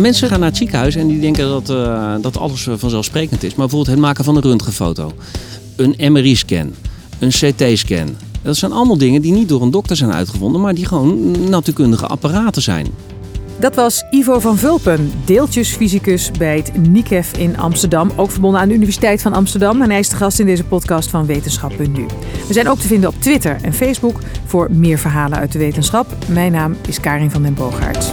Mensen gaan naar het ziekenhuis en die denken dat, uh, dat alles vanzelfsprekend is. Maar bijvoorbeeld het maken van een röntgenfoto, een MRI-scan, een CT-scan. Dat zijn allemaal dingen die niet door een dokter zijn uitgevonden, maar die gewoon natuurkundige apparaten zijn. Dat was Ivo van Vulpen, deeltjesfysicus bij het NICEF in Amsterdam. Ook verbonden aan de Universiteit van Amsterdam. En hij is de gast in deze podcast van Wetenschap.nu. We zijn ook te vinden op Twitter en Facebook voor meer verhalen uit de wetenschap. Mijn naam is Karin van den Boogaard.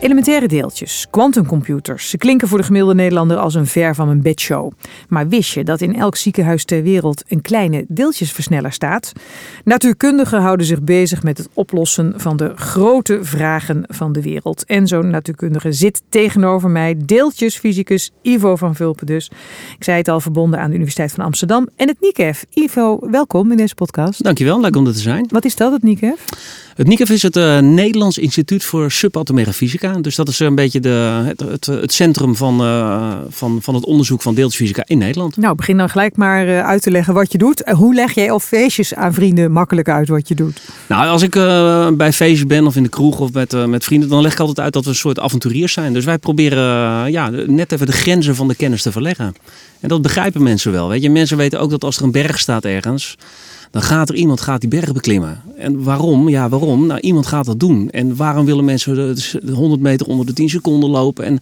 Elementaire deeltjes, quantumcomputers. Ze klinken voor de gemiddelde Nederlander als een ver van een bedshow. Maar wist je dat in elk ziekenhuis ter wereld een kleine deeltjesversneller staat? Natuurkundigen houden zich bezig met het oplossen van de grote vragen van de wereld. En zo'n natuurkundige zit tegenover mij, deeltjesfysicus Ivo van Vulpen dus. Ik zei het al, verbonden aan de Universiteit van Amsterdam en het NICEF. Ivo, welkom in deze podcast. Dankjewel, leuk om er te zijn. Wat is dat, het NICEF? Het NICEF is het uh, Nederlands Instituut voor Subatomaire Fysica. Dus dat is een beetje de, het, het, het centrum van, uh, van, van het onderzoek van deeltjesfysica in Nederland. Nou, begin dan gelijk maar uh, uit te leggen wat je doet. Hoe leg jij op feestjes aan vrienden makkelijk uit wat je doet? Nou, als ik bij feestjes ben of in de kroeg of met, met vrienden, dan leg ik altijd uit dat we een soort avonturiers zijn. Dus wij proberen ja, net even de grenzen van de kennis te verleggen. En dat begrijpen mensen wel. Weet je? Mensen weten ook dat als er een berg staat ergens dan gaat er iemand gaat die berg beklimmen. En waarom? Ja, waarom? Nou, iemand gaat dat doen. En waarom willen mensen de 100 meter onder de 10 seconden lopen? En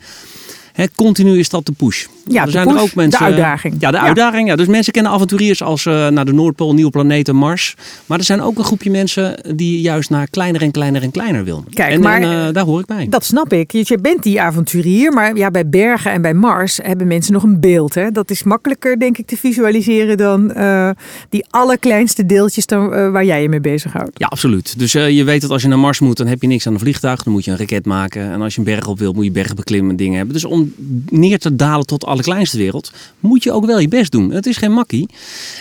continu is dat de push. Ja, er zijn er ook mensen, de uitdaging. Ja, de uitdaging. Ja. Dus mensen kennen avonturiers als uh, naar de Noordpool, nieuwe planeten, Mars. Maar er zijn ook een groepje mensen die juist naar kleiner en kleiner en kleiner wil. Kijk, en, maar en, uh, daar hoor ik bij. Dat snap ik. Je bent die avonturier, maar ja, bij bergen en bij Mars hebben mensen nog een beeld. Hè? Dat is makkelijker, denk ik, te visualiseren dan uh, die allerkleinste deeltjes dan, waar jij je mee bezighoudt. Ja, absoluut. Dus je weet dat als je naar Mars moet, dan heb je niks aan een vliegtuig. Dan moet je een raket maken. En als je een berg op wilt, moet je bergen beklimmen en dingen hebben. Dus om neer te dalen tot allerkleinste wereld, moet je ook wel je best doen. Het is geen makkie.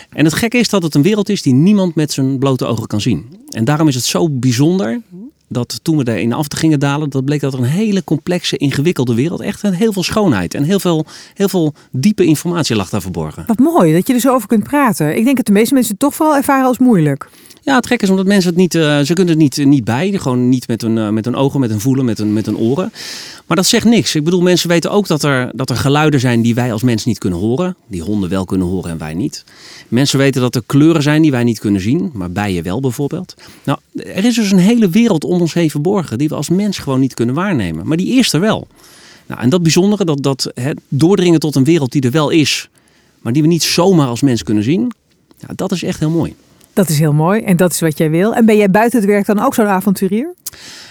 En het gekke is dat het een wereld is die niemand met zijn blote ogen kan zien. En daarom is het zo bijzonder dat toen we er in af te gingen dalen, dat bleek dat er een hele complexe, ingewikkelde wereld, echt heel veel schoonheid en heel veel, heel veel diepe informatie lag daar verborgen. Wat mooi dat je er zo over kunt praten. Ik denk dat de meeste mensen het toch wel ervaren als moeilijk. Ja, het gek is omdat mensen het niet, uh, ze kunnen het niet, niet bij. Gewoon niet met hun, uh, met hun ogen, met hun voelen, met hun, met hun oren. Maar dat zegt niks. Ik bedoel, mensen weten ook dat er, dat er geluiden zijn die wij als mens niet kunnen horen. Die honden wel kunnen horen en wij niet. Mensen weten dat er kleuren zijn die wij niet kunnen zien, maar bijen wel bijvoorbeeld. Nou, er is dus een hele wereld om ons heen verborgen die we als mens gewoon niet kunnen waarnemen. Maar die is er wel. Nou, en dat bijzondere, dat, dat het doordringen tot een wereld die er wel is, maar die we niet zomaar als mens kunnen zien, ja, dat is echt heel mooi. Dat is heel mooi en dat is wat jij wil. En ben jij buiten het werk dan ook zo'n avonturier?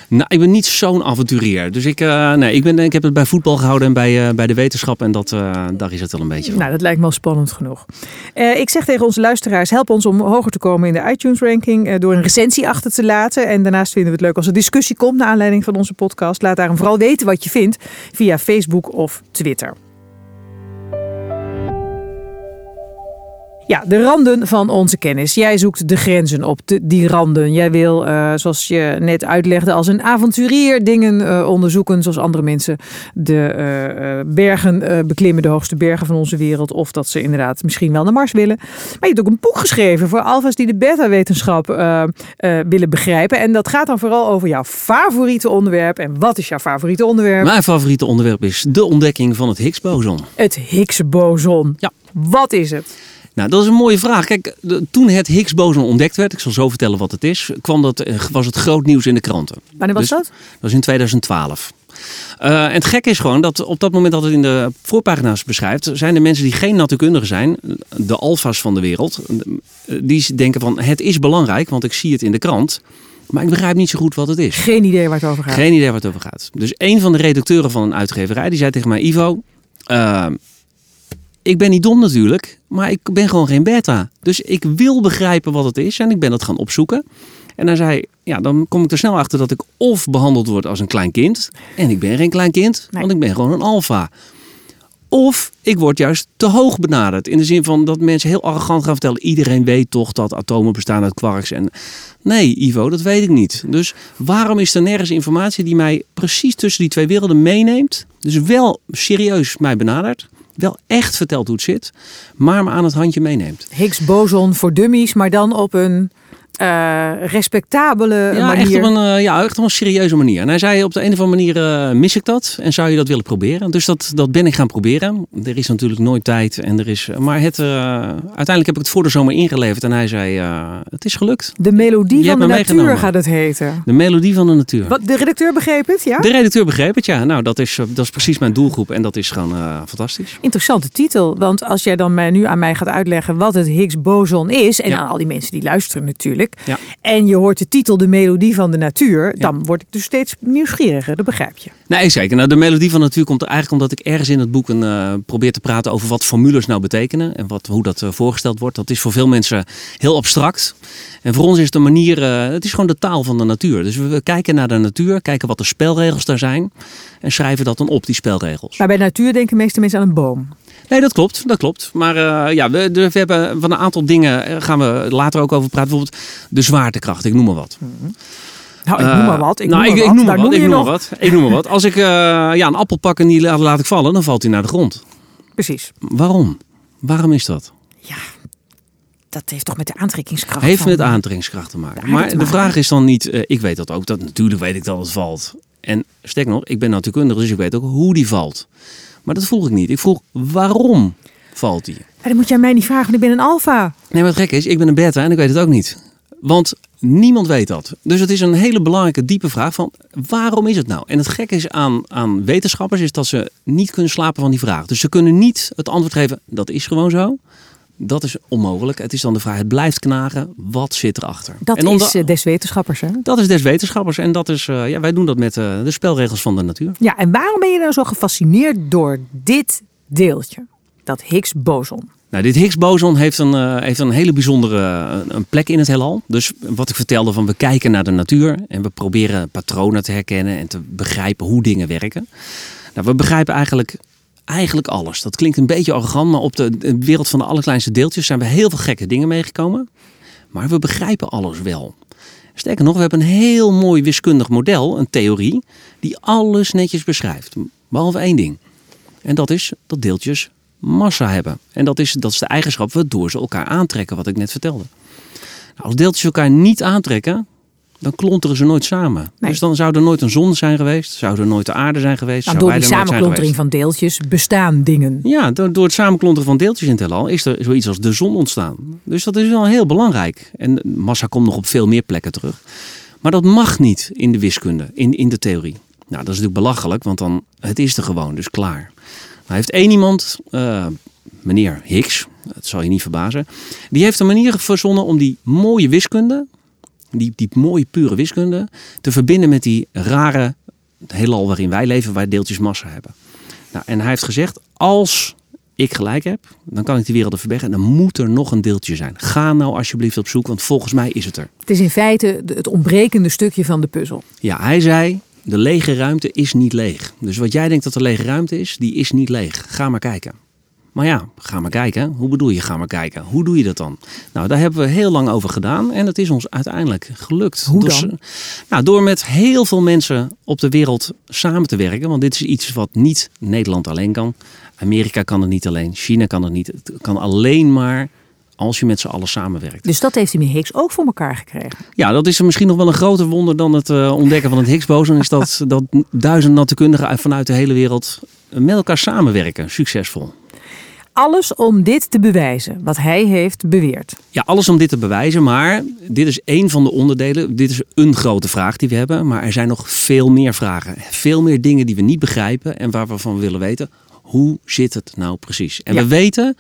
Nou, ik ben niet zo'n avonturier. Dus ik, uh, nee, ik, ben, ik heb het bij voetbal gehouden en bij, uh, bij de wetenschap. En dat, uh, daar is het wel een beetje van. Nou, dat lijkt me al spannend genoeg. ik zeg tegen onze luisteraars, help ons om hoger te komen in de iTunes ranking. door een recensie achter te laten. En daarnaast vinden we het leuk als er discussie komt naar aanleiding van onze podcast. Laat daarom vooral weten wat je vindt via Facebook of Twitter. Ja, de randen van onze kennis. Jij zoekt de grenzen op, de, die randen. Jij wil, uh, zoals je net uitlegde, als een avonturier dingen uh, onderzoeken, zoals andere mensen de uh, bergen beklimmen, de hoogste bergen van onze wereld. Of dat ze inderdaad misschien wel naar Mars willen. Maar je hebt ook een boek geschreven voor alfa's die de beta-wetenschap willen begrijpen. En dat gaat dan vooral over jouw favoriete onderwerp. En wat is jouw favoriete onderwerp? Mijn favoriete onderwerp is de ontdekking van het Higgs-boson. Het Higgs-boson. Ja. Wat is het? Nou, dat is een mooie vraag. Kijk, toen het Higgs-boson ontdekt werd, ik zal zo vertellen wat het is, kwam dat, eh, was het groot nieuws in de kranten. Wanneer was dus, dat? Dat was in 2012. Uh, en het gekke is gewoon dat op dat moment dat het in de voorpagina's beschrijft, zijn er mensen die geen natuurkundigen zijn, de alfa's van de wereld, die denken van het is belangrijk, want ik zie het in de krant. Maar ik begrijp niet zo goed wat het is. Geen idee waar het over gaat. Geen idee waar het over gaat. Dus een van de redacteuren van een uitgeverij die zei tegen mij: Ivo, uh, ik ben niet dom natuurlijk, maar ik ben gewoon geen beta. Dus ik wil begrijpen wat het is en ik ben het gaan opzoeken. En hij zei, ja, dan kom ik er snel achter dat ik of behandeld word als een klein kind. En ik ben geen klein kind, want ik ben gewoon een alfa. Of ik word juist te hoog benaderd. In de zin van dat mensen heel arrogant gaan vertellen. Iedereen weet toch dat atomen bestaan uit quarks. En nee, Ivo, dat weet ik niet. Dus waarom is er nergens informatie die mij precies tussen die twee werelden meeneemt? Dus wel serieus mij benadert wel echt vertelt hoe het zit, maar me aan het handje meeneemt. Higgs boson voor dummies, maar dan op een eh, respectabele Ja, manier. echt op een, eh, ja, echt op een serieuze manier. En hij zei op de een of andere manier eh, mis ik dat en zou je dat willen proberen. Dus dat, dat ben ik gaan proberen. Er is natuurlijk nooit tijd. En er is, maar het, uiteindelijk heb ik het voor de zomer ingeleverd. En hij zei het is gelukt. De melodie Je van de natuur gaat het heten. De melodie van de natuur. Wat, de redacteur begreep het, ja? De redacteur begreep het, ja. Nou, dat is, dat is precies mijn doelgroep. En dat is gewoon fantastisch. Interessante titel, want als jij dan mij nu aan mij gaat uitleggen wat het Higgs-boson is, en Ja. aan al die mensen die luisteren natuurlijk, Ja. en je hoort de titel De Melodie van de Natuur, dan word ik dus steeds nieuwsgieriger, dat begrijp je. Nee, zeker. Nou, de melodie van de natuur komt er eigenlijk omdat ik ergens in het boek een, eh, probeer te praten over wat formules nou betekenen en wat, hoe dat eh, voorgesteld wordt. Dat is voor veel mensen heel abstract. En voor ons is het een manier, eh, het is gewoon de taal van de natuur. Dus we, we kijken naar de natuur, kijken wat de spelregels daar zijn en schrijven dat dan op, die spelregels. Maar bij natuur denken de meeste mensen aan een boom. Nee, dat klopt, dat klopt. Maar eh, ja, we, de- we hebben van een aantal dingen, eh, gaan we later ook over praten. Bijvoorbeeld de zwaartekracht, ik noem maar wat. Nou, ik noem maar wat. Ik nou, noem maar wat. ik noem wat. Ik noem maar wat. Ik noem maar wat. Als ik eh, ja, een appel pak en die laat, ik vallen, dan valt hij naar de grond. Precies. Waarom? Waarom is dat? Ja, dat heeft toch met de aantrekkingskracht Heeft van- met aantrekkingskracht te maken. Maar de vraag is dan niet, ik weet dat ook, dat natuurlijk weet ik dat het valt. En sterk nog, ik ben natuurkundige, dus ik weet ook hoe die valt. Maar dat vroeg ik niet. Ik vroeg, waarom valt die? Ja, dan moet jij mij niet vragen, want ik ben een alfa. Nee, maar het gek is, ik ben een beta en ik weet het ook niet. Want niemand weet dat. Dus het is een hele belangrijke, diepe vraag van waarom is het nou? En het gekke is aan, aan wetenschappers is dat ze niet kunnen slapen van die vraag. Dus ze kunnen niet het antwoord geven, dat is gewoon zo. Dat is onmogelijk. Het is dan de vraag, het blijft knagen. Wat zit erachter? Dat en is eh, des wetenschappers, hè? dat is des wetenschappers. En dat is, eh, ja, wij doen dat met eh, de spelregels van de natuur. Ja, en waarom ben je nou zo gefascineerd door dit deeltje? Dat Higgs-boson. Nou, dit Higgs-boson heeft een, heeft een hele bijzondere een plek in het heelal. Dus wat ik vertelde van we kijken naar de natuur en we proberen patronen te herkennen en te begrijpen hoe dingen werken. Nou, we begrijpen eigenlijk, eigenlijk alles. Dat klinkt een beetje arrogant, maar op de, wereld van de allerkleinste deeltjes zijn we heel veel gekke dingen meegekomen. Maar we begrijpen alles wel. Sterker nog, we hebben een heel mooi wiskundig model, een theorie, die alles netjes beschrijft. Behalve één ding. En dat is dat deeltjes massa hebben. En dat is, dat is de eigenschap waardoor ze elkaar aantrekken, wat ik net vertelde. Nou, als deeltjes elkaar niet aantrekken, dan klonteren ze nooit samen. Nee. Dus dan zou er nooit een zon zijn geweest, zou er nooit de aarde zijn geweest. Nou, zou door die er samenklontering van deeltjes bestaan dingen. ja, door, door het samenklonteren van deeltjes in het heelal is er zoiets als de zon ontstaan. Dus dat is wel heel belangrijk. En massa komt nog op veel meer plekken terug. Maar dat mag niet in de wiskunde, in, in de theorie. Nou, dat is natuurlijk belachelijk, want dan, het is er gewoon, dus klaar. Maar heeft één iemand, eh, meneer Higgs, dat zal je niet verbazen, die heeft een manier verzonnen om die mooie wiskunde, die, die mooie pure wiskunde, te verbinden met die rare heelal waarin wij leven, waar deeltjes massa hebben. Nou, en hij heeft gezegd, als ik gelijk heb, dan kan ik die wereld verbergen. En dan moet er nog een deeltje zijn. Ga nou alsjeblieft op zoek, want volgens mij is het er. Het is in feite de- het ontbrekende stukje van de puzzel. Ja, hij zei, de lege ruimte is niet leeg. Dus wat jij denkt dat er lege ruimte is, die is niet leeg. Ga maar kijken. Maar ja, ga maar kijken. Hoe bedoel je ga maar kijken? Hoe doe je dat dan? Nou, daar hebben we heel lang over gedaan en het is ons uiteindelijk gelukt. Hoe Dus, dan? nou, door met heel veel mensen op de wereld samen te werken. Want dit is iets wat niet Nederland alleen kan. Amerika kan het niet alleen. China kan het niet. Het kan alleen maar als je met z'n allen samenwerkt. Dus dat heeft die Higgs ook voor elkaar gekregen. Ja, dat is misschien nog wel een groter wonder dan het eh, ontdekken van het Higgs-boson. Is dat, dat duizend natuurkundigen uit- vanuit de hele wereld met elkaar samenwerken. Succesvol. Alles om dit te bewijzen, wat hij heeft beweerd. Ja, alles om dit te bewijzen, maar dit is één van de onderdelen. Dit is een grote vraag die we hebben, maar er zijn nog veel meer vragen. Veel meer dingen die we niet begrijpen en waarvan we willen weten. Hoe zit het nou precies? En Ja. we weten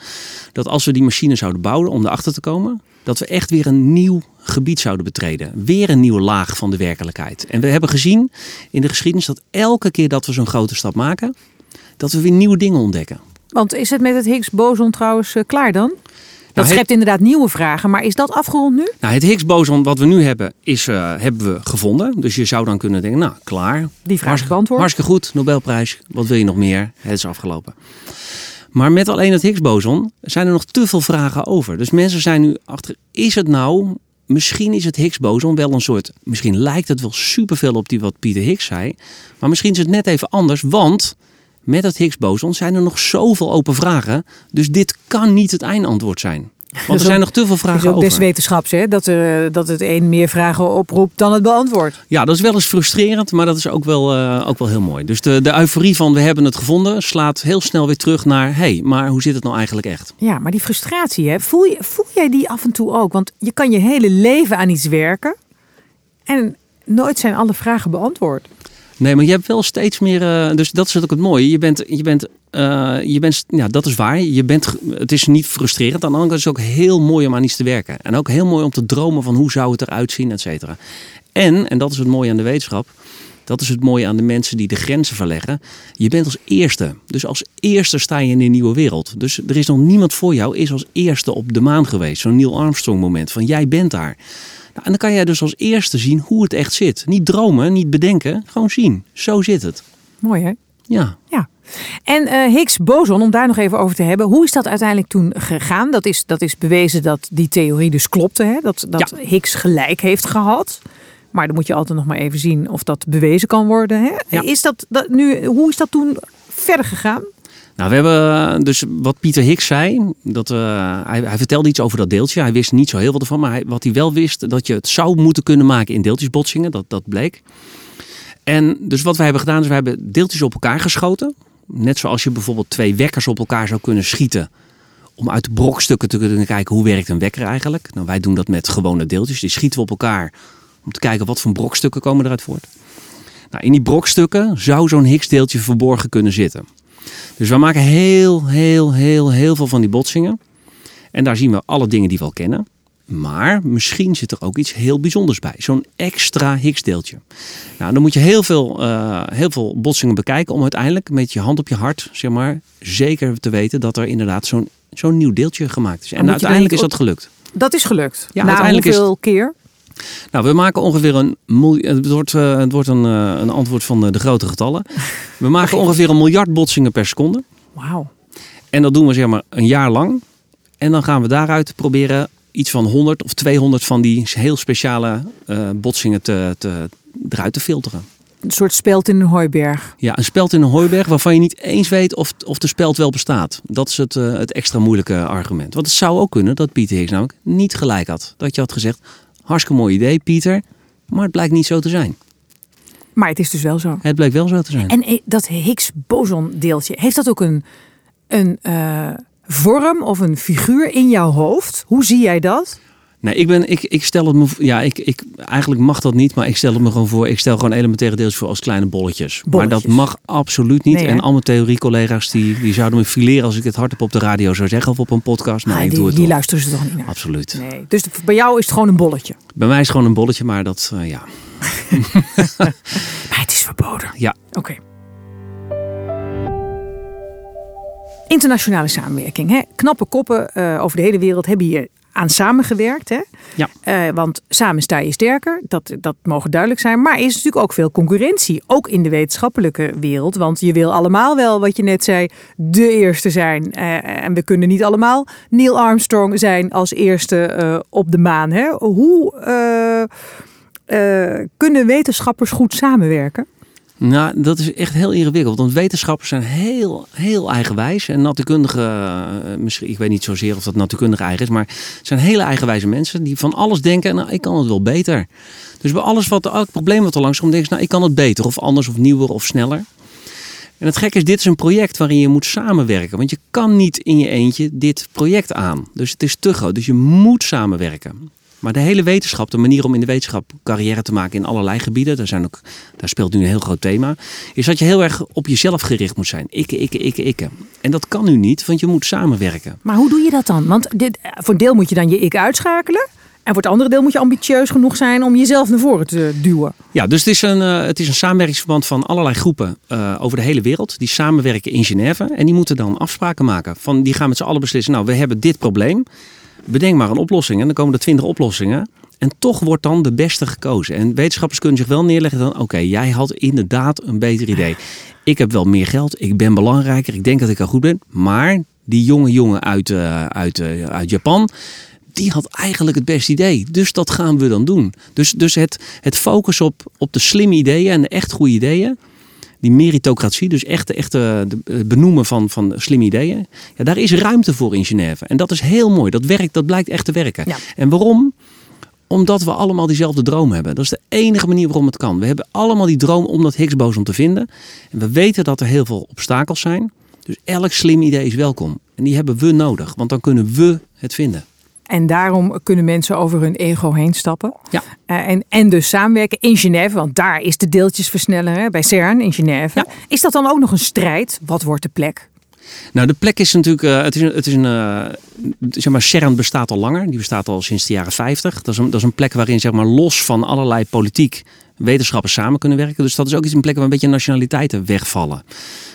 dat als we die machine zouden bouwen om erachter te komen, dat we echt weer een nieuw gebied zouden betreden. Weer een nieuwe laag van de werkelijkheid. En we hebben gezien in de geschiedenis dat elke keer dat we zo'n grote stap maken, dat we weer nieuwe dingen ontdekken. Want is het met het Higgs-boson trouwens eh, klaar dan? Dat Nou, schept inderdaad nieuwe vragen, maar is dat afgerond nu? Nou, het Higgs-boson wat we nu hebben, is, eh, hebben we gevonden. Dus je zou dan kunnen denken, nou, klaar. Die vraag is beantwoord. Hartstikke goed, Nobelprijs. Wat wil je nog meer? Het is afgelopen. Maar met alleen het Higgs-boson zijn er nog te veel vragen over. Dus mensen zijn nu achter, is het nou... Misschien is het Higgs-boson wel een soort... Misschien lijkt het wel superveel op die wat Pieter Higgs zei. Maar misschien is het net even anders, want... Met het Higgs-boson zijn er nog zoveel open vragen. Dus dit kan niet het eindantwoord zijn. Want er zijn nog te veel vragen is ook over. des wetenschaps, hè? Dat, er, dat het een meer vragen oproept dan het beantwoordt. Ja, dat is wel eens frustrerend, maar dat is ook wel, eh, ook wel heel mooi. Dus de, de euforie van we hebben het gevonden slaat heel snel weer terug naar... hé, hey, maar hoe zit het nou eigenlijk echt? Ja, maar die frustratie, hè, voel, je, voel jij die af en toe ook? Want je kan je hele leven aan iets werken en nooit zijn alle vragen beantwoord. Nee, maar je hebt wel steeds meer... eh, dus dat is ook het mooie. Je bent... Je bent eh, je bent, ja, dat is waar. Je bent, het is niet frustrerend. Aan de andere kant is het ook heel mooi om aan iets te werken. En ook heel mooi om te dromen van hoe zou het eruit zien, et cetera. En, en dat is het mooie aan de wetenschap. Dat is het mooie aan de mensen die de grenzen verleggen. Je bent als eerste. Dus als eerste sta je in een nieuwe wereld. Dus er is nog niemand voor jou is als eerste op de maan geweest. Zo'n Neil Armstrong moment van jij bent daar. Nou, en dan kan jij dus als eerste zien hoe het echt zit. Niet dromen, niet bedenken, gewoon zien. Zo zit het. Mooi, hè? Ja. Ja. En eh, Higgs-boson, om daar nog even over te hebben. Hoe is dat uiteindelijk toen gegaan? Dat is, dat is bewezen dat die theorie dus klopte. Hè? Dat, dat Higgs gelijk heeft gehad. Maar dan moet je altijd nog maar even zien of dat bewezen kan worden. Hè? Ja. Is dat, dat nu, hoe is dat toen verder gegaan? Nou, we hebben dus wat Pieter Higgs zei. Dat, eh, hij, hij vertelde iets over dat deeltje. Hij wist niet zo heel veel ervan. Maar hij, wat hij wel wist, dat je het zou moeten kunnen maken in deeltjesbotsingen. Dat, dat bleek. En dus wat wij hebben gedaan, is we hebben deeltjes op elkaar geschoten. Net zoals je bijvoorbeeld twee wekkers op elkaar zou kunnen schieten. Om uit brokstukken te kunnen kijken hoe werkt een wekker eigenlijk. Nou, wij doen dat met gewone deeltjes. Die schieten we op elkaar om te kijken wat voor brokstukken komen eruit voort. Nou, in die brokstukken zou zo'n Higgs-deeltje verborgen kunnen zitten. Dus we maken heel, heel, heel, heel veel van die botsingen. En daar zien we alle dingen die we al kennen. Maar misschien zit er ook iets heel bijzonders bij. Zo'n extra Higgs-deeltje. Nou, dan moet je heel veel, eh, heel veel botsingen bekijken om uiteindelijk met je hand op je hart, zeg maar, zeker te weten dat er inderdaad zo'n zo'n nieuw deeltje gemaakt is. En uiteindelijk is dat gelukt. Dat is gelukt. Ja, Na uiteindelijk is hoeveel keer? Nou, we maken ongeveer een miljoen. Het wordt, eh, het wordt een, eh, een antwoord van de, de grote getallen. We maken ongeveer een miljard botsingen per seconde. Wauw. En dat doen we zeg maar een jaar lang. En dan gaan we daaruit proberen iets van 100 of 200 van die heel speciale eh, botsingen te, te, eruit te filteren. Een soort speld in een hooiberg. Ja, een speld in een hooiberg waarvan je niet eens weet of, of de speld wel bestaat. Dat is het, eh, het extra moeilijke argument. Want het zou ook kunnen dat Pieter Higgs namelijk niet gelijk had. Dat je had gezegd, hartstikke mooi idee Pieter, maar het blijkt niet zo te zijn. Maar het is dus wel zo. Het bleek wel zo te zijn. En eh, dat Higgs-boson deeltje, heeft dat ook een, een eh, vorm of een figuur in jouw hoofd? Hoe zie jij dat? Nee, ik, ben, ik, ik stel het me. Ja, ik, ik, eigenlijk mag dat niet, maar ik stel het me gewoon voor. Ik stel gewoon elementaire deeltjes voor als kleine bolletjes. Maar dat Bolletjes. mag absoluut niet. Nee, en al mijn theoriecollega's die, die zouden me fileren als ik het hardop op de radio zou zeggen of op een podcast. Maar Ah, ik die doe het die toch. luisteren ze toch niet naar? Absoluut. Nee. Dus bij jou is het gewoon een bolletje. Bij mij is het gewoon een bolletje, maar dat, eh, ja. Maar het is verboden. Ja. Oké. Internationale samenwerking. Hè? Knappe koppen eh, over de hele wereld hebben hier aan samengewerkt. Hè? Ja. Eh, want samen sta je sterker, dat, dat mogen duidelijk zijn. Maar er is natuurlijk ook veel concurrentie, ook in de wetenschappelijke wereld. Want je wil allemaal wel, wat je net zei, de eerste zijn. Eh, en we kunnen niet allemaal Neil Armstrong zijn als eerste eh, op de maan. Hè? Hoe kunnen wetenschappers goed samenwerken? Nou, dat is echt heel ingewikkeld. Want wetenschappers zijn heel, heel eigenwijs. En natuurkundigen, eh, misschien, ik weet niet zozeer of dat natuurkundig eigen is. Maar het zijn hele eigenwijze mensen die van alles denken. Nou, ik kan het wel beter. Dus bij alles wat, elk probleem wat er langs komt, denken ze, nou, ik kan het beter. Of anders, of nieuwer, of sneller. En het gekke is, dit is een project waarin je moet samenwerken. Want je kan niet in je eentje dit project aan. Dus het is te groot. Dus je moet samenwerken. Maar de hele wetenschap, de manier om in de wetenschap carrière te maken in allerlei gebieden, daar, zijn ook, daar speelt nu een heel groot thema, is dat je heel erg op jezelf gericht moet zijn. Ikke, ikke, ikke, ikke. En dat kan nu niet, want je moet samenwerken. Maar hoe doe je dat dan? Want dit, voor een deel moet je dan je ik uitschakelen. En voor het andere deel moet je ambitieus genoeg zijn om jezelf naar voren te duwen. Ja, dus het is een, eh, het is een samenwerkingsverband van allerlei groepen eh, over de hele wereld. Die samenwerken in Genève. En die moeten dan afspraken maken. Van, die gaan met z'n allen beslissen, nou, we hebben dit probleem. Bedenk maar een oplossing. En dan komen er twintig oplossingen. En toch wordt dan de beste gekozen. En wetenschappers kunnen zich wel neerleggen dan... oké, jij had inderdaad een beter idee. Ik heb wel meer geld, ik ben belangrijker, ik denk dat ik er goed ben. Maar die jonge jongen uit, eh, uit, eh, uit Japan... die had eigenlijk het beste idee. Dus dat gaan we dan doen. Dus, dus het, het focus op, op de slimme ideeën en de echt goede ideeën... die meritocratie, dus echt, echt het benoemen van, van slimme ideeën. Ja, daar is ruimte voor in Genève. En dat is heel mooi. Dat werkt, dat blijkt echt te werken. Ja. En waarom? Omdat we allemaal diezelfde droom hebben. Dat is de enige manier waarom het kan. We hebben allemaal die droom om dat Higgs-boson te vinden. En we weten dat er heel veel obstakels zijn. Dus elk slim idee is welkom. En die hebben we nodig, want dan kunnen we het vinden. En daarom kunnen mensen over hun ego heen stappen. Ja. Eh, en, en dus samenwerken in Genève, want daar is de deeltjesversneller hè, bij CERN in Genève. Ja. Is dat dan ook nog een strijd? Wat wordt de plek? Nou, de plek is natuurlijk. eh, het is een. Het is een eh, zeg maar, CERN bestaat al langer. Die bestaat al sinds de jaren 50. Dat is een, dat is een plek waarin, zeg maar, los van allerlei politiek. wetenschappers samen kunnen werken. Dus dat is ook iets een plek waar een beetje nationaliteiten wegvallen.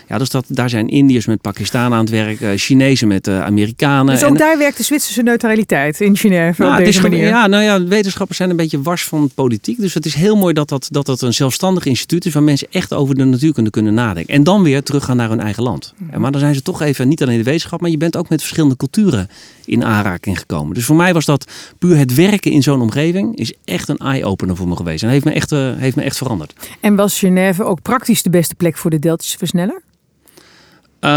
Ja, dus dat, daar zijn Indiërs met Pakistanen aan het werk, eh, Chinezen met eh, Amerikanen. Dus ook En- daar werkt de Zwitserse neutraliteit in Genève nou, op deze manier. ja, nou ja, wetenschappers zijn een beetje wars van politiek. Dus het is heel mooi dat dat, dat dat een zelfstandig instituut is waar mensen echt over de natuurkunde kunnen nadenken. En dan weer teruggaan naar hun eigen land. En Maar dan zijn ze toch even niet alleen de wetenschap, maar je bent ook met verschillende culturen in aanraking gekomen. Dus voor mij was dat puur het werken in zo'n omgeving is echt een eye-opener voor me geweest. En heeft me echt, eh, heeft me echt veranderd. En was Genève ook praktisch de beste plek voor de deeltjesversneller? Eh,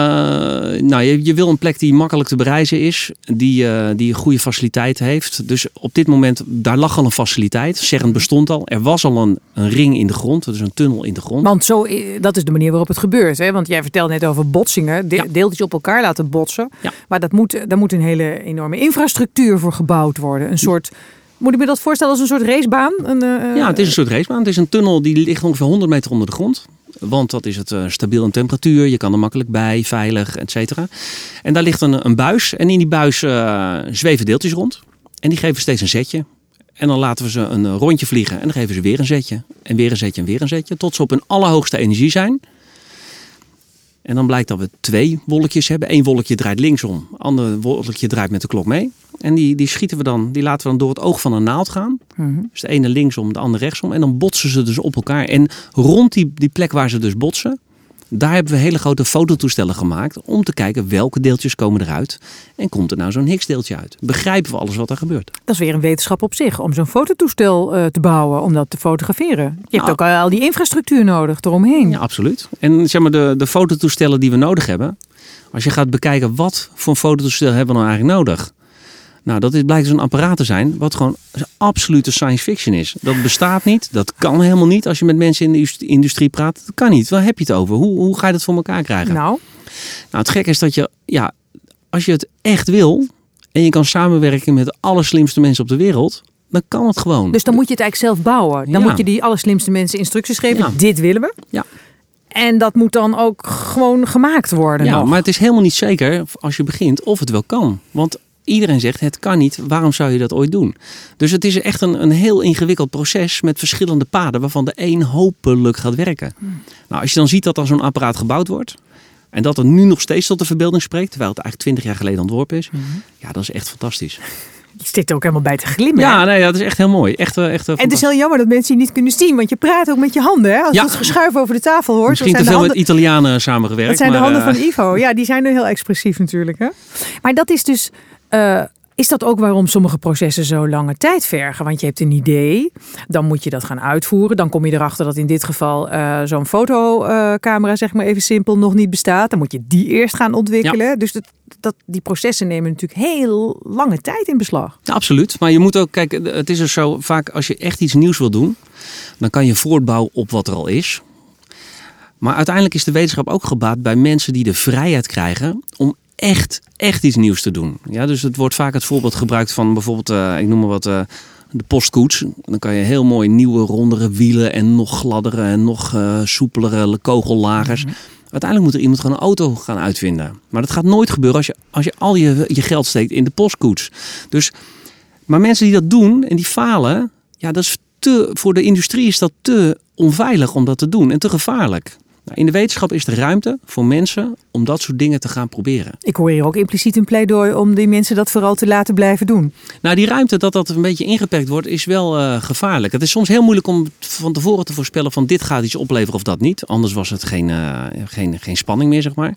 nou, je, je wil een plek die makkelijk te bereizen is, die, eh, die een goede faciliteit heeft. Dus op dit moment, daar lag al een faciliteit. CERN bestond al. Er was al een, een ring in de grond, dus een tunnel in de grond. Want zo, i- dat is de manier waarop het gebeurt. Hè? Want jij vertelde net over botsingen, de- Ja. deeltjes op elkaar laten botsen. Ja. Maar dat moet, daar moet een hele enorme infrastructuur voor gebouwd worden. Een soort, moet ik me dat voorstellen als een soort racebaan? Een, eh, Ja, het is een soort racebaan. Het is een tunnel die ligt ongeveer 100 meter onder de grond. Want dat is het eh, stabiel in temperatuur. Je kan er makkelijk bij, veilig, et cetera. En daar ligt een, een buis. En in die buis eh, zweven deeltjes rond. En die geven steeds een zetje. En dan laten we ze een eh, rondje vliegen. En dan geven ze weer een zetje. En weer een zetje en weer een zetje. Tot ze op hun allerhoogste energie zijn. En dan blijkt dat we twee wolkjes hebben. Eén wolkje draait linksom. Ander wolkje draait met de klok mee. En die, die schieten we dan, die laten we dan door het oog van een naald gaan. Mhm. Dus de ene linksom, de andere rechtsom. En dan botsen ze dus op elkaar. En rond die, die plek waar ze dus botsen, daar hebben we hele grote fototoestellen gemaakt. Om te kijken welke deeltjes komen eruit. En komt er nou zo'n Higgs-deeltje uit? Begrijpen we alles wat er gebeurt? Dat is weer een wetenschap op zich, om zo'n fototoestel eh, te bouwen, om dat te fotograferen. Je hebt Nou. ook al die infrastructuur nodig eromheen. Ja, absoluut. En zeg maar, de, de fototoestellen die we nodig hebben. Als je gaat bekijken wat voor fototoestel hebben we nou eigenlijk nodig. Nou, dat is, blijkt zo'n apparaat te zijn wat gewoon absolute science fiction is. Dat bestaat niet. Dat kan helemaal niet als je met mensen in de indust- industrie praat. Dat kan niet. Waar heb je het over? Hoe, hoe ga je dat voor elkaar krijgen? Nou, Nou, het gekke is dat je, ja, als je het echt wil en je kan samenwerken met de allerslimste mensen op de wereld, dan kan het gewoon. dus dan moet je het eigenlijk zelf bouwen. Dan Ja. moet je die allerslimste mensen instructies geven. Ja. Dit willen we. Ja. En dat moet dan ook gewoon gemaakt worden. ja, nog. maar het is helemaal niet zeker als je begint of het wel kan. Want iedereen zegt het kan niet. Waarom zou je dat ooit doen? Dus het is echt een, een heel ingewikkeld proces met verschillende paden waarvan de een hopelijk gaat werken. Nou, als je dan ziet dat er zo'n apparaat gebouwd wordt. En dat het nu nog steeds tot de verbeelding spreekt, terwijl het eigenlijk twintig jaar geleden ontworpen is. Ja, dat is echt fantastisch. Je zit er ook helemaal bij te glimmen. Ja, nee, dat is echt heel mooi. Echt, eh, echt, eh, En het is heel jammer dat mensen je niet kunnen zien, want je praat ook met je handen. Hè? Als Ja. je het geschuif over de tafel hoort. Misschien te zijn veel de met handen, Italianen samengewerkt. dat zijn de handen eh, van Ivo. Ja, die zijn nu heel expressief natuurlijk. Hè? Maar dat is dus. Is dat ook waarom sommige processen zo lange tijd vergen? Want je hebt een idee, dan moet je dat gaan uitvoeren. Dan kom je erachter dat in dit geval eh, zo'n fotocamera, zeg maar even simpel, nog niet bestaat. Dan moet je die eerst gaan ontwikkelen. Dus dat, dat, die processen nemen natuurlijk heel lange tijd in beslag. Ja, absoluut. Maar je moet ook, kijk, het is dus zo vaak als je echt iets nieuws wil doen, dan kan je voortbouwen op wat er al is. Maar uiteindelijk is de wetenschap ook gebaat bij mensen die de vrijheid krijgen om echt, echt iets nieuws te doen. Ja, dus het wordt vaak het voorbeeld gebruikt van bijvoorbeeld, eh, ik noem maar wat, eh, de postkoets. Dan kan je heel mooi nieuwe, rondere wielen en nog gladdere en nog eh, soepelere kogellagers. Uiteindelijk moet er iemand gewoon een auto gaan uitvinden. Maar dat gaat nooit gebeuren als je, als je al je, je geld steekt in de postkoets. Dus, maar mensen die dat doen en die falen, ja, dat is te, voor de industrie is dat te onveilig om dat te doen en te gevaarlijk. Nou, in de wetenschap is er ruimte voor mensen om dat soort dingen te gaan proberen. Ik hoor hier ook impliciet een pleidooi om die mensen dat vooral te laten blijven doen. Nou, die ruimte dat dat een beetje ingeperkt wordt, is wel eh, gevaarlijk. Het is soms heel moeilijk om van tevoren te voorspellen van dit gaat iets opleveren of dat niet. Anders was het geen, eh, geen, geen spanning meer, zeg maar.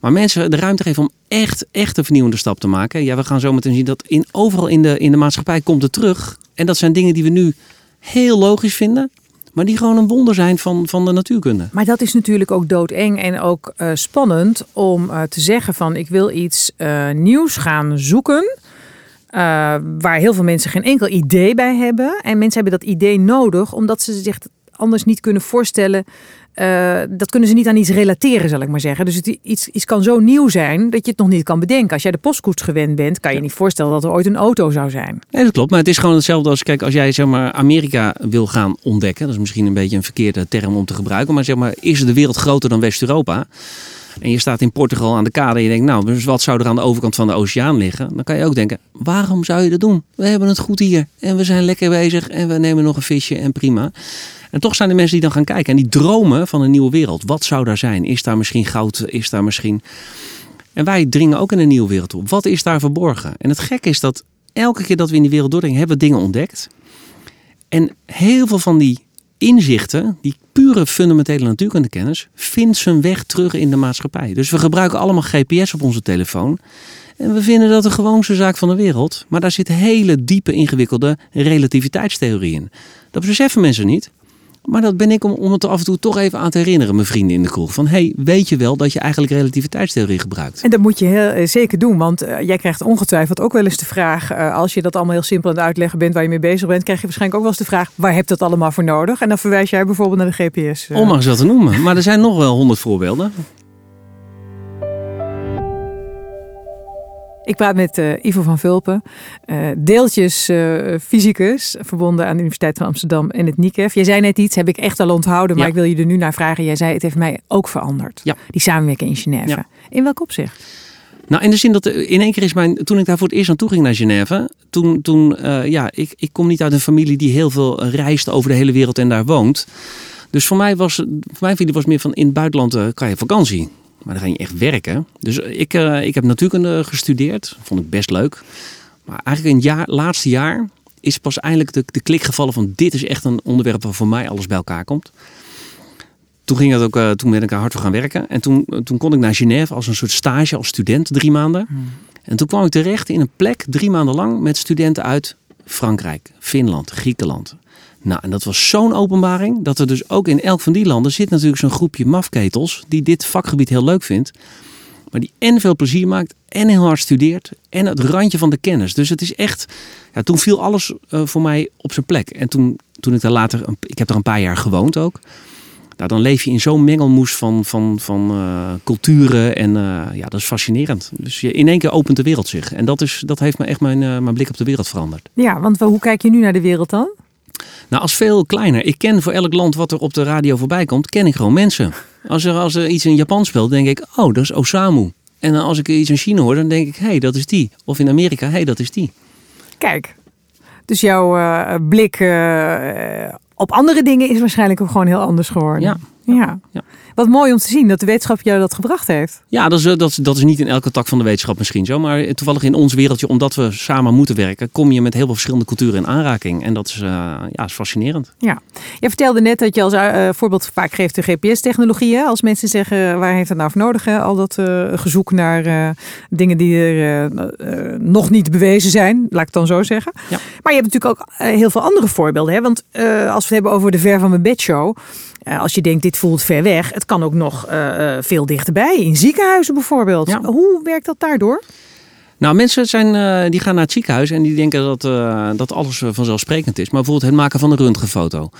Maar mensen de ruimte geven om echt, echt een vernieuwende stap te maken. Ja, we gaan zo meteen zien dat in, overal in de, in de maatschappij komt het terug. En dat zijn dingen die we nu heel logisch vinden. Maar die gewoon een wonder zijn van, van de natuurkunde. Maar dat is natuurlijk ook doodeng en ook uh, spannend om uh, te zeggen van ik wil iets uh, nieuws gaan zoeken. waar heel veel mensen geen enkel idee bij hebben. En mensen hebben dat idee nodig omdat ze zich anders niet kunnen voorstellen uh, dat kunnen ze niet aan iets relateren, zal ik maar zeggen. Dus het, iets, iets kan zo nieuw zijn dat je het nog niet kan bedenken. Als jij de postkoets gewend bent, kan je niet voorstellen dat er ooit een auto zou zijn. Nee, dat klopt. Maar het is gewoon hetzelfde als, kijk, als jij zeg maar Amerika wil gaan ontdekken. Dat is misschien een beetje een verkeerde term om te gebruiken. Maar zeg maar, is de wereld groter dan West-Europa? En je staat in Portugal aan de kade en je denkt, nou, dus wat zou er aan de overkant van de oceaan liggen? Dan kan je ook denken, waarom zou je dat doen? We hebben het goed hier en we zijn lekker bezig en we nemen nog een visje en prima. En toch zijn er mensen die dan gaan kijken en die dromen van een nieuwe wereld. Wat zou daar zijn? Is daar misschien goud? Is daar misschien. En wij dringen ook in een nieuwe wereld toe. Wat is daar verborgen? En het gekke is dat elke keer dat we in die wereld doordringen, hebben we dingen ontdekt. En heel veel van die inzichten, die pure fundamentele natuurkundekennis, vindt zijn weg terug in de maatschappij. Dus we gebruiken allemaal GPS op onze telefoon. En we vinden dat de gewoonste zaak van de wereld. Maar daar zit hele diepe, ingewikkelde relativiteitstheorie in. Dat beseffen mensen niet. Maar dat ben ik om, om het er af en toe toch even aan te herinneren, mijn vrienden in de kroeg. Van hey, weet je wel dat je eigenlijk relativiteitstheorie gebruikt? En dat moet je heel, eh, zeker doen, want uh, jij krijgt ongetwijfeld ook wel eens de vraag, uh, als je dat allemaal heel simpel aan het uitleggen bent waar je mee bezig bent, krijg je waarschijnlijk ook wel eens de vraag, waar heb je dat allemaal voor nodig? En dan verwijs jij bijvoorbeeld naar de GPS. Om maar eens wat te noemen. Maar er zijn nog wel honderd voorbeelden. Ik praat met uh, Ivo van Vulpen, uh, deeltjes uh, fysicus, verbonden aan de Universiteit van Amsterdam en het NICEF. Jij zei net iets, heb ik echt al onthouden, maar ja. ik wil je er nu naar vragen. Jij zei, het heeft mij ook veranderd. Ja. Die samenwerking in Genève. Ja. In welk opzicht? Nou, in de zin dat in één keer is mijn. Toen ik daar voor het eerst aan toe ging naar Genève. Toen, toen ja, ik, ik kom niet uit een familie die heel veel reist over de hele wereld en daar woont. Dus voor mij was, voor mijn familie was meer van in het buitenland kan je vakantie. Maar dan ga je echt werken. Dus ik, uh, ik heb natuurkunde gestudeerd. Vond ik best leuk. Maar eigenlijk een jaar, laatste jaar is pas eindelijk de, de klik gevallen van dit is echt een onderwerp waar voor mij alles bij elkaar komt. Toen, ging het ook, uh, toen ben ik er hard voor gaan werken. En toen, toen kon ik naar Genève als een soort stage als student, drie maanden. Hmm. En toen kwam ik terecht in een plek, drie maanden lang, met studenten uit Frankrijk, Finland, Griekenland, nou, en dat was zo'n openbaring dat er dus ook in elk van die landen zit natuurlijk zo'n groepje mafketels die dit vakgebied heel leuk vindt. Maar die en veel plezier maakt en heel hard studeert en het randje van de kennis. Dus het is echt, ja, toen viel alles uh, voor mij op zijn plek. En toen, toen ik daar later, ik heb er een paar jaar gewoond ook. Nou, dan leef je in zo'n mengelmoes van, van, van uh, culturen en uh, ja, dat is fascinerend. Dus je, in één keer opent de wereld zich. En dat, is, dat heeft me echt mijn, mijn blik op de wereld veranderd. Ja, want hoe kijk je nu naar de wereld dan? Nou, als veel kleiner. Ik ken voor elk land wat er op de radio voorbij komt, ken ik gewoon mensen. Als er, als er iets in Japan speelt, denk ik, oh, dat is Osamu. En als ik iets in China hoor, dan denk ik, hé, hey, dat is die. Of in Amerika, hé, hey, dat is die. Kijk, dus jouw uh, blik uh, op andere dingen is waarschijnlijk ook gewoon heel anders geworden. Ja. Ja. ja. Wat mooi om te zien dat de wetenschap jou dat gebracht heeft. Ja, dat is, dat, is, dat is niet in elke tak van de wetenschap misschien zo. Maar toevallig in ons wereldje, omdat we samen moeten werken, kom je met heel veel verschillende culturen in aanraking. En dat is, uh, ja, is fascinerend. Ja. Je vertelde net dat je als uh, voorbeeld vaak geeft de GPS-technologie. Als mensen zeggen, waar heeft het nou voor nodig? Hè? Al dat uh, gezoek naar dingen die er nog niet bewezen zijn, laat ik het dan zo zeggen. Ja. Maar je hebt natuurlijk ook heel veel andere voorbeelden. Hè? Want als we het hebben over de Ver van mijn bedshow. Uh, als je denkt, dit voelt ver weg. Het kan ook nog uh, veel dichterbij. In ziekenhuizen bijvoorbeeld. Ja. Hoe werkt dat daardoor? Nou, mensen zijn, uh, die gaan naar het ziekenhuis en die denken dat, dat alles vanzelfsprekend is. Maar bijvoorbeeld het maken van een röntgenfoto.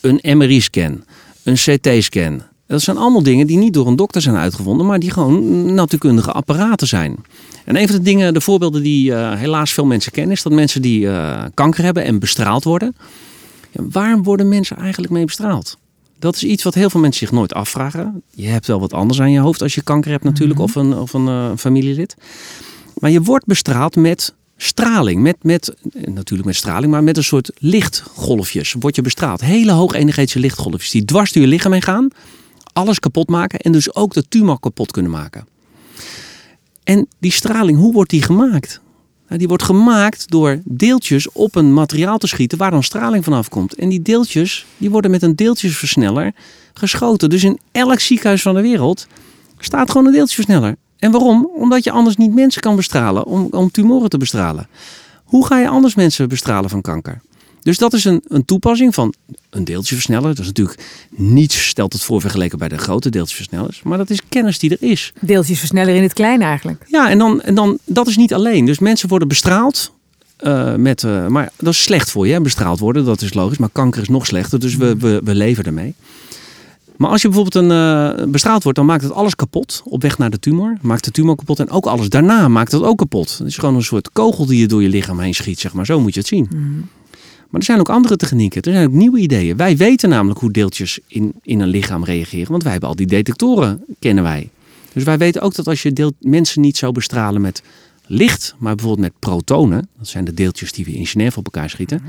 Een MRI-scan. Een CT-scan. Dat zijn allemaal dingen die niet door een dokter zijn uitgevonden. Maar die gewoon natuurkundige apparaten zijn. En een van de dingen, de voorbeelden die helaas veel mensen kennen. Is dat mensen die kanker hebben en bestraald worden. Ja, waarom worden mensen eigenlijk mee bestraald? Dat is iets wat heel veel mensen zich nooit afvragen. Je hebt wel wat anders aan je hoofd als je kanker hebt natuurlijk, of een, of een uh, familielid. Maar je wordt bestraald met straling. Met, met, natuurlijk met straling, maar met een soort lichtgolfjes word je bestraald. Hele hoge energetische lichtgolfjes die dwars door je lichaam heen gaan. Alles kapot maken en dus ook de tumor kapot kunnen maken. En die straling, hoe wordt die gemaakt? Nou, die wordt gemaakt door deeltjes op een materiaal te schieten waar dan straling vanaf komt. En die deeltjes die worden met een deeltjesversneller geschoten. Dus in elk ziekenhuis van de wereld staat gewoon een deeltjesversneller. En waarom? Omdat je anders niet mensen kan bestralen om, om tumoren te bestralen. Hoe ga je anders mensen bestralen van kanker? Dus dat is een, een toepassing van een deeltjeversneller. Dat is natuurlijk niets, stelt het voor vergeleken bij de grote deeltjeversnellers. Maar dat is kennis die er is. Deeltjesversneller in het klein eigenlijk. Ja, en dan, en dan dat is niet alleen. Dus mensen worden bestraald. eh, met, eh, maar dat is slecht voor je, hè, bestraald worden, dat is logisch. Maar kanker is nog slechter, dus we, we, we leven ermee. Maar als je bijvoorbeeld een, eh, bestraald wordt, dan maakt het alles kapot op weg naar de tumor. Maakt de tumor kapot en ook alles daarna maakt het ook kapot. Het is gewoon een soort kogel die je door je lichaam heen schiet, zeg maar. Zo moet je het zien. Maar er zijn ook andere technieken. Er zijn ook nieuwe ideeën. Wij weten namelijk hoe deeltjes in, in een lichaam reageren. Want wij hebben al die detectoren, kennen wij. Dus wij weten ook dat als je deel, mensen niet zou bestralen met licht, maar bijvoorbeeld met protonen. Dat zijn de deeltjes die we in Genève op elkaar schieten.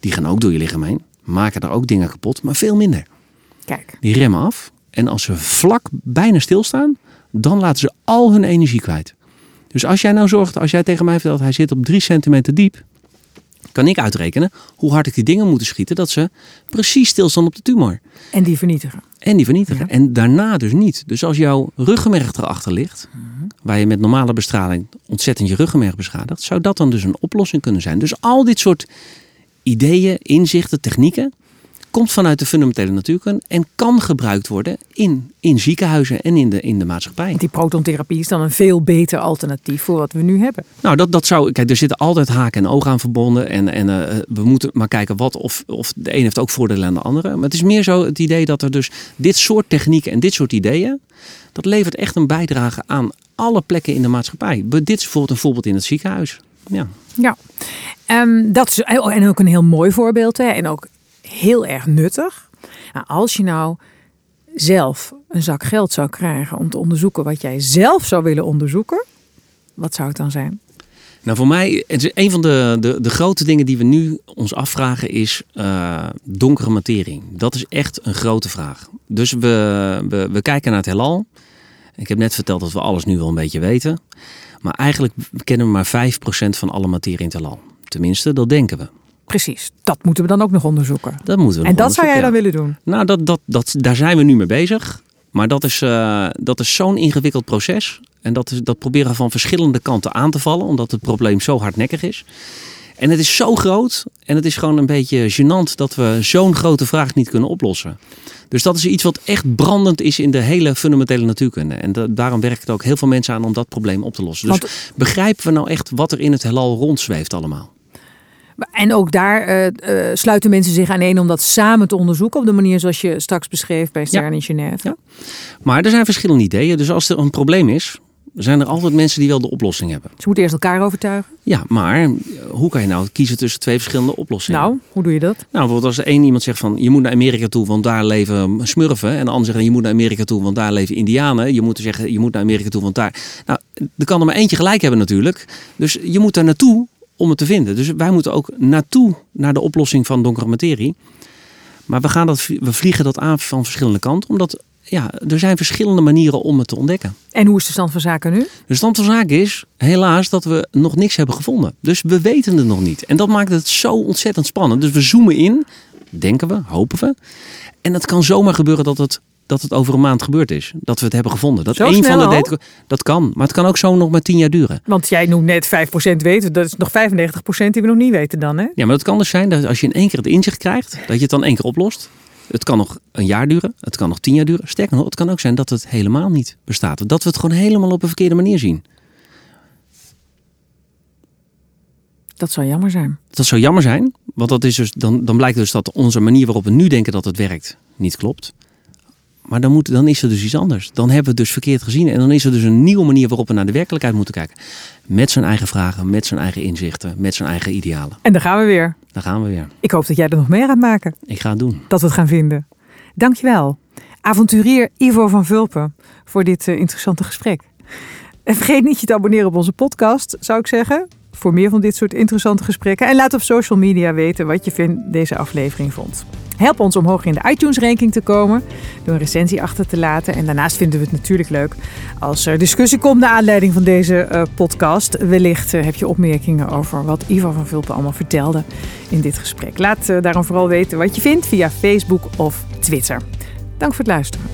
Die gaan ook door je lichaam heen. Maken daar ook dingen kapot, maar veel minder. Kijk, Die remmen af. En als ze vlak bijna stilstaan, dan laten ze al hun energie kwijt. Dus als jij nou zorgt, als jij tegen mij vertelt, hij zit op drie centimeter diep, kan ik uitrekenen hoe hard ik die dingen moet schieten, dat ze precies stilstaan op de tumor. en die vernietigen. En die vernietigen. En daarna dus niet. Dus als jouw ruggenmerg erachter ligt, waar je met normale bestraling ontzettend je ruggenmerg beschadigt, zou dat dan dus een oplossing kunnen zijn. Dus al dit soort ideeën, inzichten, technieken, komt vanuit de fundamentele natuurkunde en kan gebruikt worden in, in ziekenhuizen en in de, in de maatschappij. Die protontherapie is dan een veel beter alternatief voor wat we nu hebben. Nou, dat, dat zou. Kijk, er zitten altijd haken en ogen aan verbonden. En, en eh, we moeten maar kijken wat of, of de een heeft ook voordelen aan de andere. Maar het is meer zo het idee dat er dus dit soort technieken en dit soort ideeën. dat levert echt een bijdrage aan alle plekken in de maatschappij. Dit is bijvoorbeeld een voorbeeld in het ziekenhuis. Ja. Ja, Ehm, dat is oh, en ook een heel mooi voorbeeld hè, en ook heel erg nuttig. Nou, als je nou zelf een zak geld zou krijgen om te onderzoeken wat jij zelf zou willen onderzoeken, wat zou het dan zijn? Nou, voor mij, is een van de, de, de grote dingen die we nu ons afvragen is eh, donkere materie. Dat is echt een grote vraag. Dus we, we, we kijken naar het heelal. Ik heb net verteld dat we alles nu wel een beetje weten. Maar eigenlijk kennen we maar 5% van alle materie in het heelal. Tenminste, dat denken we. Precies, dat moeten we dan ook nog onderzoeken. Dat moeten we En dat zou jij dan willen doen? Nou, dat, dat, dat, daar zijn we nu mee bezig. Maar dat is, eh, dat is zo'n ingewikkeld proces. En dat, is, dat proberen we van verschillende kanten aan te vallen. Omdat het probleem zo hardnekkig is. En het is zo groot. En het is gewoon een beetje gênant dat we zo'n grote vraag niet kunnen oplossen. Dus dat is iets wat echt brandend is in de hele fundamentele natuurkunde. En da- daarom werken ook heel veel mensen aan om dat probleem op te lossen. Dus Want- begrijpen we nou echt wat er in het heelal rondzweeft allemaal? En ook daar eh, eh, sluiten mensen zich aan één om dat samen te onderzoeken op de manier zoals je straks beschreef bij CERN in Genève. Ja. Maar er zijn verschillende ideeën. Dus als er een probleem is, zijn er altijd mensen die wel de oplossing hebben. Ze moeten eerst elkaar overtuigen. Ja, maar eh, hoe kan je nou kiezen tussen twee verschillende oplossingen? Nou, hoe doe je dat? Nou, bijvoorbeeld als er één iemand zegt van je moet naar Amerika toe, want daar leven smurfen. En de ander zegt je moet naar Amerika toe, want daar leven indianen. Je moet zeggen je moet naar Amerika toe, want daar... Nou, er kan er maar eentje gelijk hebben natuurlijk. Dus je moet daar naartoe om het te vinden. Dus wij moeten ook naartoe naar de oplossing van donkere materie. Maar we, gaan dat, we vliegen dat aan van verschillende kanten, omdat ja, er zijn verschillende manieren om het te ontdekken. En hoe is de stand van zaken nu? De stand van zaken is helaas dat we nog niks hebben gevonden. Dus we weten het nog niet. En dat maakt het zo ontzettend spannend. Dus we zoomen in, denken we, hopen we. En het kan zomaar gebeuren dat het, dat het over een maand gebeurd is. Dat we het hebben gevonden. Dat één van de data- Dat kan. Maar het kan ook zo nog maar tien jaar duren. Want jij noemt net 5% weten, dat is nog 95% die we nog niet weten dan, hè? Ja, maar het kan dus zijn dat als je in één keer het inzicht krijgt, dat je het dan één keer oplost. Het kan nog een jaar duren, het kan nog tien jaar duren. Sterker nog, het kan ook zijn dat het helemaal niet bestaat. Dat we het gewoon helemaal op een verkeerde manier zien. Dat zou jammer zijn. Dat zou jammer zijn, want dat is dus, dan, dan blijkt dus dat onze manier waarop we nu denken dat het werkt niet klopt. Maar dan, moet, dan is er dus iets anders. Dan hebben we het dus verkeerd gezien. En dan is er dus een nieuwe manier waarop we naar de werkelijkheid moeten kijken. Met zijn eigen vragen, met zijn eigen inzichten, met zijn eigen idealen. En daar gaan we weer. Daar gaan we weer. Ik hoop dat jij er nog meer gaat maken. Ik ga het doen. Dat we het gaan vinden. Dankjewel. Avonturier Ivo van Vulpen voor dit eh, interessante gesprek. En vergeet niet je te abonneren op onze podcast, zou ik zeggen. Voor meer van dit soort interessante gesprekken. En laat op social media weten wat je van deze aflevering vond. Help ons om hoger in de iTunes-ranking te komen door een recensie achter te laten. En daarnaast vinden we het natuurlijk leuk als er discussie komt naar aanleiding van deze eh, podcast. Wellicht eh, heb je opmerkingen over wat Ivo van Vulpen allemaal vertelde in dit gesprek. Laat eh, daarom vooral weten wat je vindt via Facebook of Twitter. Dank voor het luisteren.